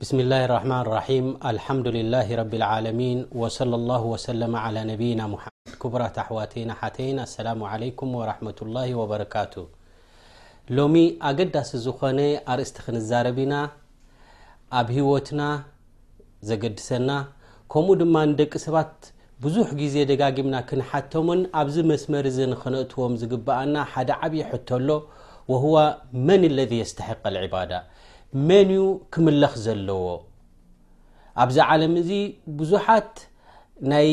ብስሚላህ ራሕማን ራሒም ኣልሓምዱሊላህ ረቢልዓለሚን ወሰለላሁ ወሰለመ ዓላ ነብይና ሙሓመድ ክቡራት ኣሕዋተይን ኣሓተይን ኣሰላሙ ዓለይኩም ወራሕመቱላሂ ወበረካቱ ሎሚ ኣገዳሲ ዝኾነ ኣርእስቲ ክንዛረብ ኢና ኣብ ሂወትና ዘገድሰና ከምኡ ድማ ንደቂ ሰባት ብዙሕ ግዜ ደጋጊምና ክንሓቶምን ኣብዚ መስመር እዚ ንክነእትዎም ዝግብኣና ሓደ ዓብዪ ሕቶ ኣሎ ወህዋ መን ለذ የስተሕቀ ዕባዳ መን እዩ ክምለኽ ዘለዎ ኣብዚ ዓለም እዚ ብዙሓት ናይ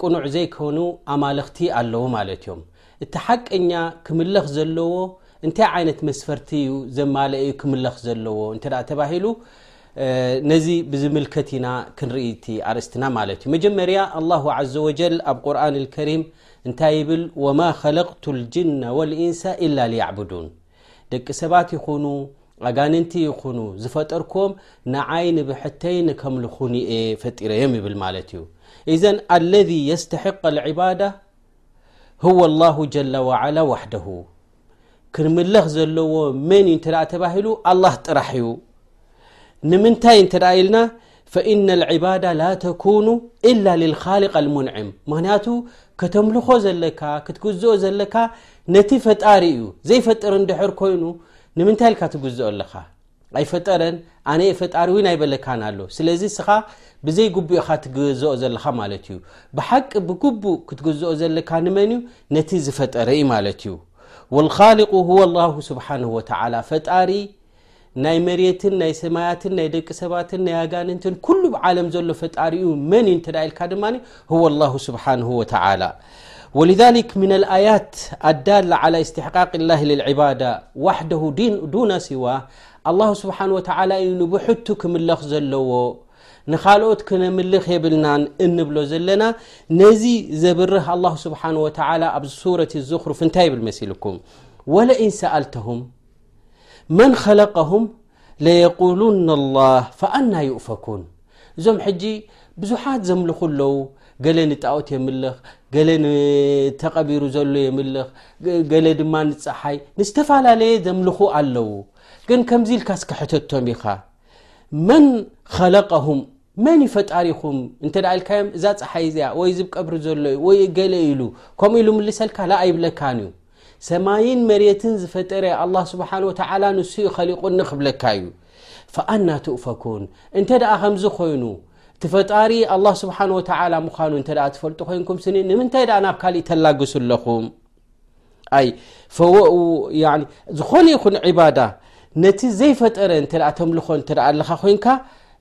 ቅኑዕ ዘይኮኑ ኣማልኽቲ ኣለዉ ማለት እዮም እቲ ሓቀኛ ክምለኽ ዘለዎ እንታይ ዓይነት መስፈርቲ እዩ ዘማለ እዩ ክምለኽ ዘለዎ እንተ ተባሂሉ ነዚ ብዝምልከት ኢና ክንርኢ እቲ ኣርእስትና ማለት እዩ መጀመርያ ኣላሁ ዘ ወጀል ኣብ ቁርን ልከሪም እንታይ ይብል ወማ ከለቅቱ ልጅነ ወልኢንሳ ኢላ ልያዕቡዱን ደቂ ሰባት ይኹኑ ኣጋንንቲ ይኹኑ ዝፈጠርክዎም ንዓይ ንብሕተይ ንከምልኹኒ እየ ፈጢረዮም ይብል ማለት እዩ እዘን ኣለذ የስተሕق ዕባዳ ህወ ላሁ ጀላ ዋዓላ ዋሕደሁ ክንምለኽ ዘለዎ መን እዩ እንተ ተባሂሉ ኣላህ ጥራሕ እዩ ንምንታይ እንተ ኢልና ፈኢነ ልዕባዳ ላ ተኩኑ ኢላ ልልካሊቅ ኣልሙንዕም ምክንያቱ ከተምልኾ ዘለካ ክትግዝኦ ዘለካ ነቲ ፈጣሪ እዩ ዘይፈጥር እንድሕር ኮይኑ ንምንታይ ኢልካ ትግዝኦ ኣለኻ ኣይፈጠረን ኣነ የ ፈጣሪ እውን ኣይበለካን ኣሎ ስለዚ ስኻ ብዘይ ጉቡእ ኢኻ ትግዝኦ ዘለካ ማለት እዩ ብሓቂ ብጉቡእ ክትግዝኦ ዘለካ ንመን እዩ ነቲ ዝፈጠረ ዩ ማለት እዩ ወልካሊቁ ሁወ ላሁ ስብሓን ወተላ ፈጣሪ ናይ መሬትን ናይ ሰማያትን ናይ ደቂ ሰባትን ናይ ኣጋንንትን ኩሉ ብ ዓለም ዘሎ ፈጣሪኡ መን እዩ ተ ኢልካ ድማ ሁወ ላሁ ስብሓንሁ ወተላ ወልሊክ ምና ኣያት ኣዳላ ዓላ እስትሕቃቅ ላ ልልዕባዳ ዋሕደሁ ዱና ሲዋ ኣላሁ ስብሓን ወተላ እዩ ንብሕቱ ክምለኽ ዘለዎ ንካልኦት ክነምልኽ የብልናን እንብሎ ዘለና ነዚ ዘብርህ ኣላ ስብሓን ወተላ ኣብዚ ሱረት ዝኽሩፍ እንታይ ይብል መሲልኩም ወለኢን ሰኣልተሁም መን ኸለቀሁም ለየቁሉና ኣላህ ፈኣና ዩእፈኩን እዞም ሕጂ ብዙሓት ዘምልኹ ኣለዉ ገለ ንጣኦት የምልኽ ገለ ንተቐቢሩ ዘሎ የምልኽ ገለ ድማ ንፀሓይ ንዝተፈላለየ ዘምልኹ ኣለዉ ግን ከምዚ ኢልካ ስክሕተቶም ኢኻ መን ኸለቀሁም መን ዩ ፈጣሪኹም እንተ ኢልካዮም እዛ ፀሓይ እዚያ ወይ ዝብቀብሪ ዘሎዩ ወይ ገለ ኢሉ ከምኡ ኢሉ ምልሰልካ ላኣይብለካን እዩ ሰማይን መሬትን ዝፈጠረ ኣላ ስብሓን ወተላ ንሱ ዩ ኸሊቁኒ ክብለካ እዩ ፈኣና ትእፈኩን እንተ ደኣ ከምዚ ኮይኑ እቲ ፈጣሪ ኣላ ስብሓን ወተላ ምዃኑ እተ ትፈልጡ ኮይንኩም ስኒ ንምንታይ ደኣ ናብ ካሊእ ተላግሱ ኣለኹም ኣይ ዝኾነ ይኹን ዕባዳ ነቲ ዘይፈጠረ እተ ተምልኾ እተ ኣለኻ ኮይንካ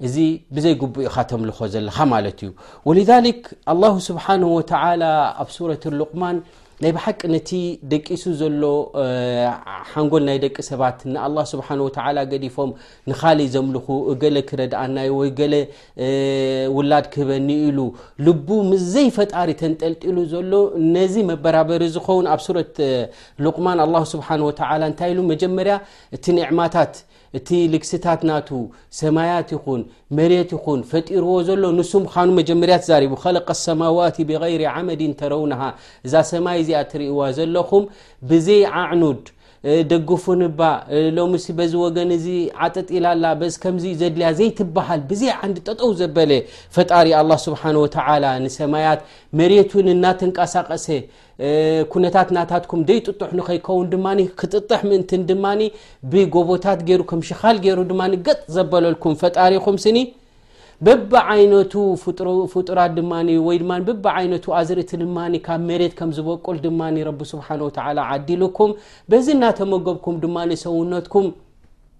እዚ ብዘይ ጉቡእ ኢኻ ተምልኾ ዘለኻ ማለት እዩ ወልሊክ ኣላ ስብሓን ወተላ ኣብ ሱረት ሉቅማን ናይ ብሓቂ ነቲ ደቂሱ ዘሎ ሓንጎል ናይ ደቂ ሰባት ንኣላ ስብሓን ወተላ ገዲፎም ንኻሊ ዘምልኹ እገለ ክረድኣናዩ ወይ ገለ ውላድ ክህበኒ ኢሉ ልቡ ምስዘይ ፈጣሪ ተንጠልጢሉ ዘሎ ነዚ መበራበሪ ዝኸውን ኣብ ሱረት ሉቁማን ኣላ ስብሓን ወተላ እንታይ ኢሉ መጀመርያ እቲ ኒዕማታት እቲ ልግስታት ናቱ ሰማያት ይኹን መሬት ይኹን ፈጢርዎ ዘሎ ንሱ ምዃኑ መጀመርያ ተዛሪቡ ከለቀ ሰማዋት ብغይሪ ዓመድን ተረውናሃ እዛ ሰማይ እዚኣ ትርእዋ ዘለኹም ብዘይ ዓዕኑድ ደግፉንባ ሎሚ በዚ ወገን እዚ ዓጥጥ ኢላላ በዚ ከምዚ ዘድልያ ዘይትበሃል ብዘይ ዓንዲ ጠጠው ዘበለ ፈጣሪ ኣላ ስብሓን ወተላ ንሰማያት መሬት ውን እናተንቀሳቀሰ ኩነታት ናታትኩም ደይ ጥጡሕ ንኸይከውን ድማ ክጥጥሕ ምእንትን ድማ ብጎቦታት ገይሩ ከም ሽኻል ገይሩ ድማ ገጥ ዘበለልኩም ፈጣሪኹም ስኒ በብዓይነቱ ፍጡራት ድማ ወይ ድማ በብዓይነቱ ኣዝርእቲ ድማ ካብ መሬት ከም ዝበቁል ድማ ረቢ ስብሓን ወተላ ዓዲሉኩም በዚ እናተመገብኩም ድማ ሰውነትኩም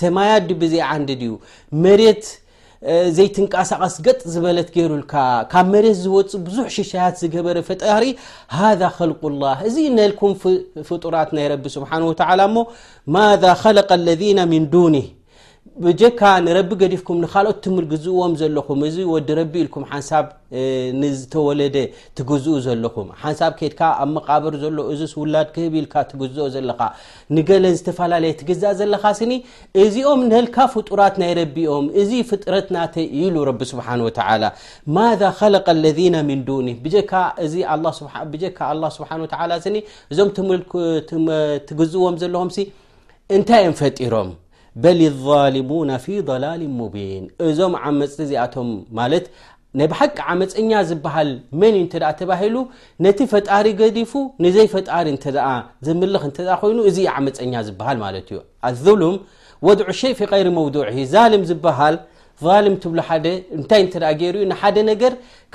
ሰማያት ድዩ ብዘይ ዓንዲ ድዩ መሬት ዘይትንቀሳቐስ ገጥ ዝበለት ገይሩልካ ካብ መሬት ዝወፅእ ብዙሕ ሽሻያት ዝገበረ ፈጣሪ ሃذ ኸልቁላህ እዚ ነልኩም ፍጡራት ናይ ረቢ ስብሓን ወተላ እሞ ማذ ኸለቀ ለذነ ምን ዱኒ ብጀካ ንረቢ ገዲፍኩም ንካልኦት ትምርግዝእዎም ዘለኹም እዚ ወዲ ረቢ ኢልኩም ሓንሳብ ንዝተወለደ ትግዝኡ ዘለኹም ሓንሳብ ከድካ ኣብ መቃብር ዘሎ እዚስ ውላድ ክህብ ኢልካ ትግዝኦ ዘለኻ ንገለ ዝተፈላለየ ትግዛእ ዘለኻ ስኒ እዚኦም ንህልካ ፍጡራት ናይ ረቢ ኦም እዚ ፍጥረት ናተ ኢሉ ረቢ ስብሓን ወተላ ማذ ኸለቀ ለذነ ምን ዱኒ ብጀካ ላ ስብሓን ወላ ስኒ እዞም ትግዝእዎም ዘለኹም ሲ እንታይ እዮም ፈጢሮም በሊ ዛልሙና ፊ ضላል ሙቢን እዞም ዓመፅቲ እዚኣቶም ማለት ናይ ብሓቂ ዓመፀኛ ዝበሃል መን እዩ እተ ተባሂሉ ነቲ ፈጣሪ ገዲፉ ንዘይ ፈጣሪ እተ ዘምልኽ እተ ኮይኑ እዚ ዓመፀኛ ዝበሃል ማለት እዩ ኣሉም ወድዑ ሸይ ፊ ይሪ መውዱዕ ዛልም ዝበሃል ቫልም ትብሎ ሓደ እንታይ እተ ገይሩ ዩ ንሓደ ነገር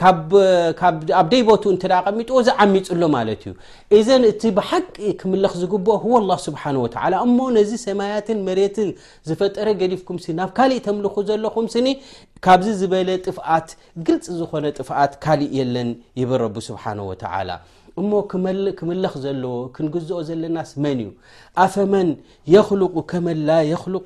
ኣብ ደይ ቦት እተ ቀሚጥዎ ዝዓሚፅ ኣሎ ማለት እዩ እዘን እቲ ብሓቂ ክምለኽ ዝግብኦ ህወ ላ ስብሓን ወተላ እሞ ነዚ ሰማያትን መሬትን ዝፈጠረ ገዲፍኩም ሲ ናብ ካሊእ ተምልኹ ዘለኹም ስኒ ካብዚ ዝበለ ጥፍኣት ግልፂ ዝኾነ ጥፍኣት ካሊእ የለን ይብል ረቢ ስብሓን ወተላ እሞ ክምለኽ ዘለዎ ክንግዝኦ ዘለናስ መን እዩ ኣፈመን የኽልቁ ከመላ የኽልቁ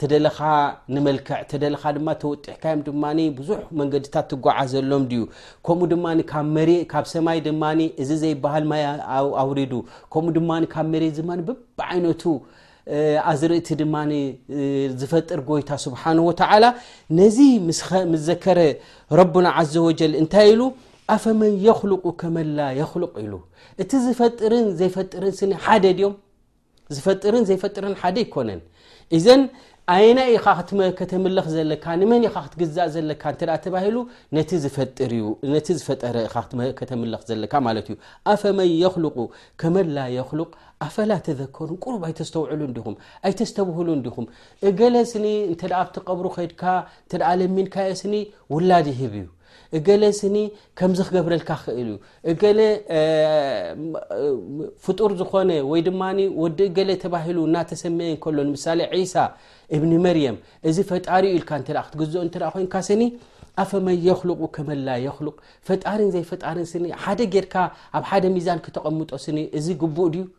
ተደለኻ ንመልክዕ ተደለኻ ድማ ተወጢሕካዮም ድማ ብዙሕ መንገድታት ትጓዓዘሎም ድዩ ከምኡ ድማ ካብ መሬ ካብ ሰማይ ድማ እዚ ዘይበሃል ማይ ኣውሪዱ ከምኡ ድማ ካብ መሬት ድማ ብብዓይነቱ ኣዝርእቲ ድማ ዝፈጥር ጎይታ ስብሓን ወተዓላ ነዚ ምስዘከረ ረቡና ዘ ወጀል እንታይ ኢሉ ኣፈመን የኽልቁ ከመላ የኽልቕ ኢሉ እቲ ዝፈጥርን ዘይፈጥርን ስኒ ሓደ ድዮም ዝፈጥርን ዘይፈጥርን ሓደ ኣይኮነን እዘን ኣየናይ ኢኻ ከተምልኽ ዘለካ ንመን ኢኻ ክትግዛእ ዘለካ እተ ተባሂሉ ነቲ ዝፈጥር እዩ ነቲ ዝፈጠረ ኢኻ ከተምልኽ ዘለካ ማለት እዩ ኣፈመን የኽልቁ ከመላ የኽሉቅ ኣፈላ ተዘከሩን ቁሩብ ኣይተስተውዕሉ እንዲኹም ኣይተስተብህሉ እንዲኹም እገለ ስኒ እንተ ኣብቲ ቀብሩ ከድካ እተ ለሚንካየ ስኒ ውላድ ይህብ እዩ እገለ ስኒ ከምዚ ክገብረልካ ክእል እዩ እገለ ፍጡር ዝኾነ ወይ ድማ ወዲ እገለ ተባሂሉ እናተሰመየ ከሎ ንምሳሌ ዒሳ እብኒ መርየም እዚ ፈጣሪ ዩ ኢልካ እተ ክትግዝኦ እተ ኮንካ ስኒ ኣፈመን የክልቁ ከመላ የክልቅ ፈጣሪን ዘይፈጣሪን ስኒ ሓደ ጌርካ ኣብ ሓደ ሚዛን ክተቐምጦ ስኒ እዚ ግቡእ ድዩ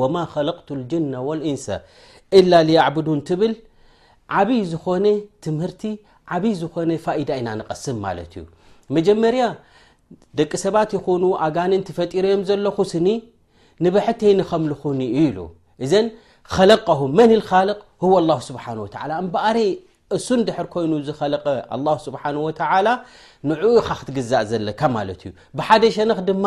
ወማ ኸለቅቱ ልጅነ ወልእንሰ እላ ልያዕብዱን ትብል ዓብይ ዝኾነ ትምህርቲ ዓብይ ዝኾነ ፋይዳ ኢና ንቐስም ማለት እዩ መጀመርያ ደቂ ሰባት ይኹኑ ኣጋንንቲ ፈጢረዮም ዘለኹ ስኒ ንብሐተይ ንኸምልኹኒ እዩ ኢሉ እዘን ኸለቀሁ መን ልካልቅ ህወ ኣላ ስብሓን ወተላ እምበኣረ እሱ ንድሕር ኮይኑ ዝኸለቀ ኣላ ስብሓን ወተላ ንዕኡ ኢኻ ክትግዛእ ዘለካ ማለት እዩ ብሓደ ሸነኽ ድማ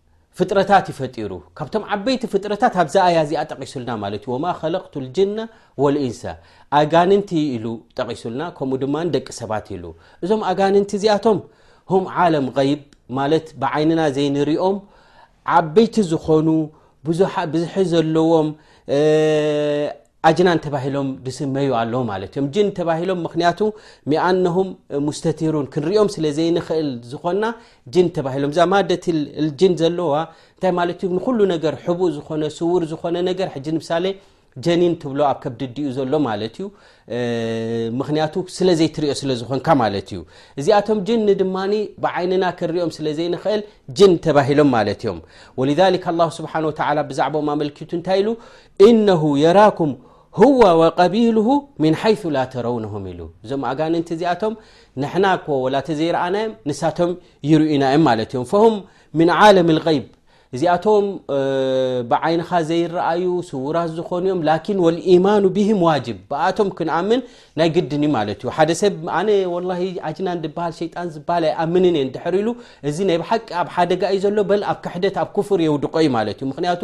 ፍጥረታት እዩ ፈጢሩ ካብቶም ዓበይቲ ፍጥረታት ኣብዛ ኣያ እዚኣ ጠቂሱልና ማለት እዩ ወማ ከለቅቱ ልጅነ ወልኢንሰ ኣጋንንቲ ኢሉ ጠቂሱልና ከምኡ ድማ ደቂ ሰባት ኢሉ እዞም ኣጋንንቲ እዚኣቶም ም ዓለም غይብ ማለት ብዓይንና ዘይንሪኦም ዓበይቲ ዝኾኑ ብዝሒ ዘለዎም ኣጅናን ተባሂሎም ድስመዩ ኣለዉ ማለት እዮም ጅን ተባሂሎም ምክንያቱ ሚኣነሁም ሙስተቲሩን ክንሪኦም ስለ ዘይንክእል ዝኮና ጅን ተባሂሎም እዛ ማደት ጅን ዘለዋ እንታይ ማለት እዩ ንኩሉ ነገር ሕቡእ ዝኮነ ስውር ዝኮነ ነገር ሕጂ ንምሳሌ ጀኒን ትብሎ ኣብ ከብድዲኡ ዘሎ ማለት እዩ ምክንያቱ ስለ ዘይትሪኦ ስለ ዝኮንካ ማለት እዩ እዚኣቶም ጅን ድማ ብዓይንና ክንሪኦም ስለ ዘይንክእል ጅን ተባሂሎም ማለት እዮም ወልሊክ ኣላ ስብሓን ወተላ ብዛዕባኦም ኣመልኪቱ እንታይ ኢሉ እነሁ የራኩም ሁወ ወቀቢልሁ ምን ሓይث ላ ተረውነሁም ኢሉ እዞም ኣጋንንቲ እዚኣቶም ንሕና ኮ ወላ ተዘይረኣናዮም ንሳቶም ይርእዩና እዮም ማለት እዮም ፈሁም ምን ዓለም غይብ እዚኣቶም ብዓይንኻ ዘይረኣዩ ስውራት ዝኾኑ እዮም ላኪን ወልኢማኑ ብህም ዋጅብ ብኣቶም ክንኣምን ናይ ግድን እዩ ማለት እዩ ሓደ ሰብ ኣነ ወላ ኣጅናን ድበሃል ሸይጣን ዝበሃል ኣይኣምንን እየ ድሕር ኢሉ እዚ ናይ ብሓቂ ኣብ ሓደጋ እዩ ዘሎ በል ኣብ ክሕደት ኣብ ክፍር የውድቆ እዩ ማለት እዩ ምክንያቱ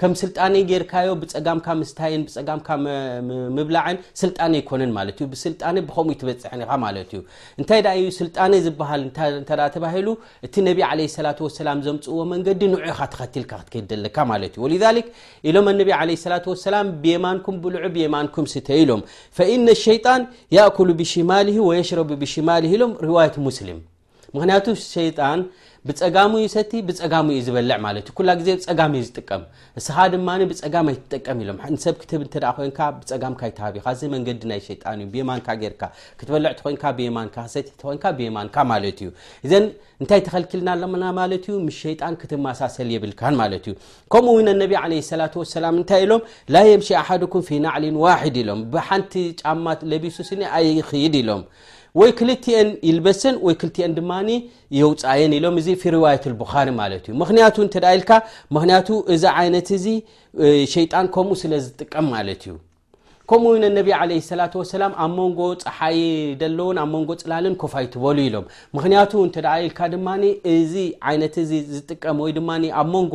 ከም ስልጣነይ ጌርካዮ ብፀጋምካ ምስታይን ብፀጋምካ ምብላዕን ስልጣነ ኣይኮነን ማለት እዩ ብስልጣነ ብከምኡ ትበፅሐን ኢኻ ማለት እዩ እንታይ ዳዩ ስልጣነ ዝበሃል እተ ተባሂሉ እቲ ነቢ ለ ሰላት ወሰላም ዘምፅእዎ መንገዲ ንዑ ኢኻ ተኸትልካ ክትከይድ ዘለካ ማለት እዩ ወልዛሊክ ኢሎም ኣነቢ ለ ሰላት ወሰላም ብየማንኩም ብልዑ ብየማንኩም ስተ ኢሎም ፈኢነ ሸይጣን ያእኩሉ ብሽማልሂ ወየሽረቡ ብሽማልሂ ኢሎም ርዋየት ሙስሊም ምክንያቱ ሸይጣን ብፀጋሙ ዩ ሰቲ ብፀጋሙ ዩ ዝበልዕ ማለት ዩ ኩላ ግዜ ፀጋም እዩ ዝጥቀም እስኻ ድማ ብፀጋም ኣይትጠቀም ኢሎም ሰብ ክትህብ እተ ኮንካ ብፀጋምካ ይትሃብ ኢካ እዚ መንገዲ ናይ ሸጣን እዩ ብየማንካ ጌርካ ክትበልዕ ተኮንካ ብየማንካ ክሰቲ ተኮንካ ብየማንካ ማለት እዩ እዘን እንታይ ተኸልኪልና ኣለና ማለት እዩ ምስ ሸይጣን ክትመሳሰል የብልካን ማለት እዩ ከምኡ ውን ኣነቢ ለ ሰላ ወሰላም እንታይ ኢሎም ላ የምሺ ኣሓድኩም ፊናዕሊን ዋሒድ ኢሎም ብሓንቲ ጫማ ለቢሱ ስኒ ኣይክይድ ኢሎም ወይ ክልትኤን ይልበሰን ወይ ክልትኤን ድማ የውፃየን ኢሎም እዚ ፊ ርዋየት ልቡኻሪ ማለት እዩ ምክንያቱ እንተ ኢልካ ምክንያቱ እዚ ዓይነት እዚ ሸይጣን ከምኡ ስለ ዝጥቀም ማለት እዩ ከምኡ ውን ነቢ ለ ሰላ ሰላም ኣብ መንጎ ፀሓይ ደለዎን ኣብ መንጎ ፅላልን ኮፍ ኣይትበሉ ኢሎም ምክንያቱ እንተ ኢልካ ድማ እዚ ዓይነት እዚ ዝጥቀም ወይ ድማ ኣብ መንጎ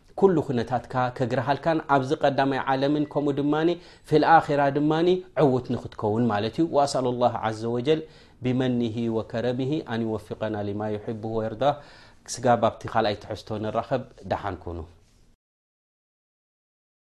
ኩሉ ኩነታትካ ከግራሃልካን ኣብዚ ቀዳማይ ዓለምን ከምኡ ድማ ፊልኣራ ድማ ዕውት ንክትከውን ማለት እዩ ኣሳል ላ ዘ ወጀል ብመኒሂ ወከረሚሂ ኣን ይወፍቀና ልማ ይሕብ ወርዳ ስጋብ ኣብቲ ካልኣይ ትሕዝቶ ንራኸብ ደሓንኩኑ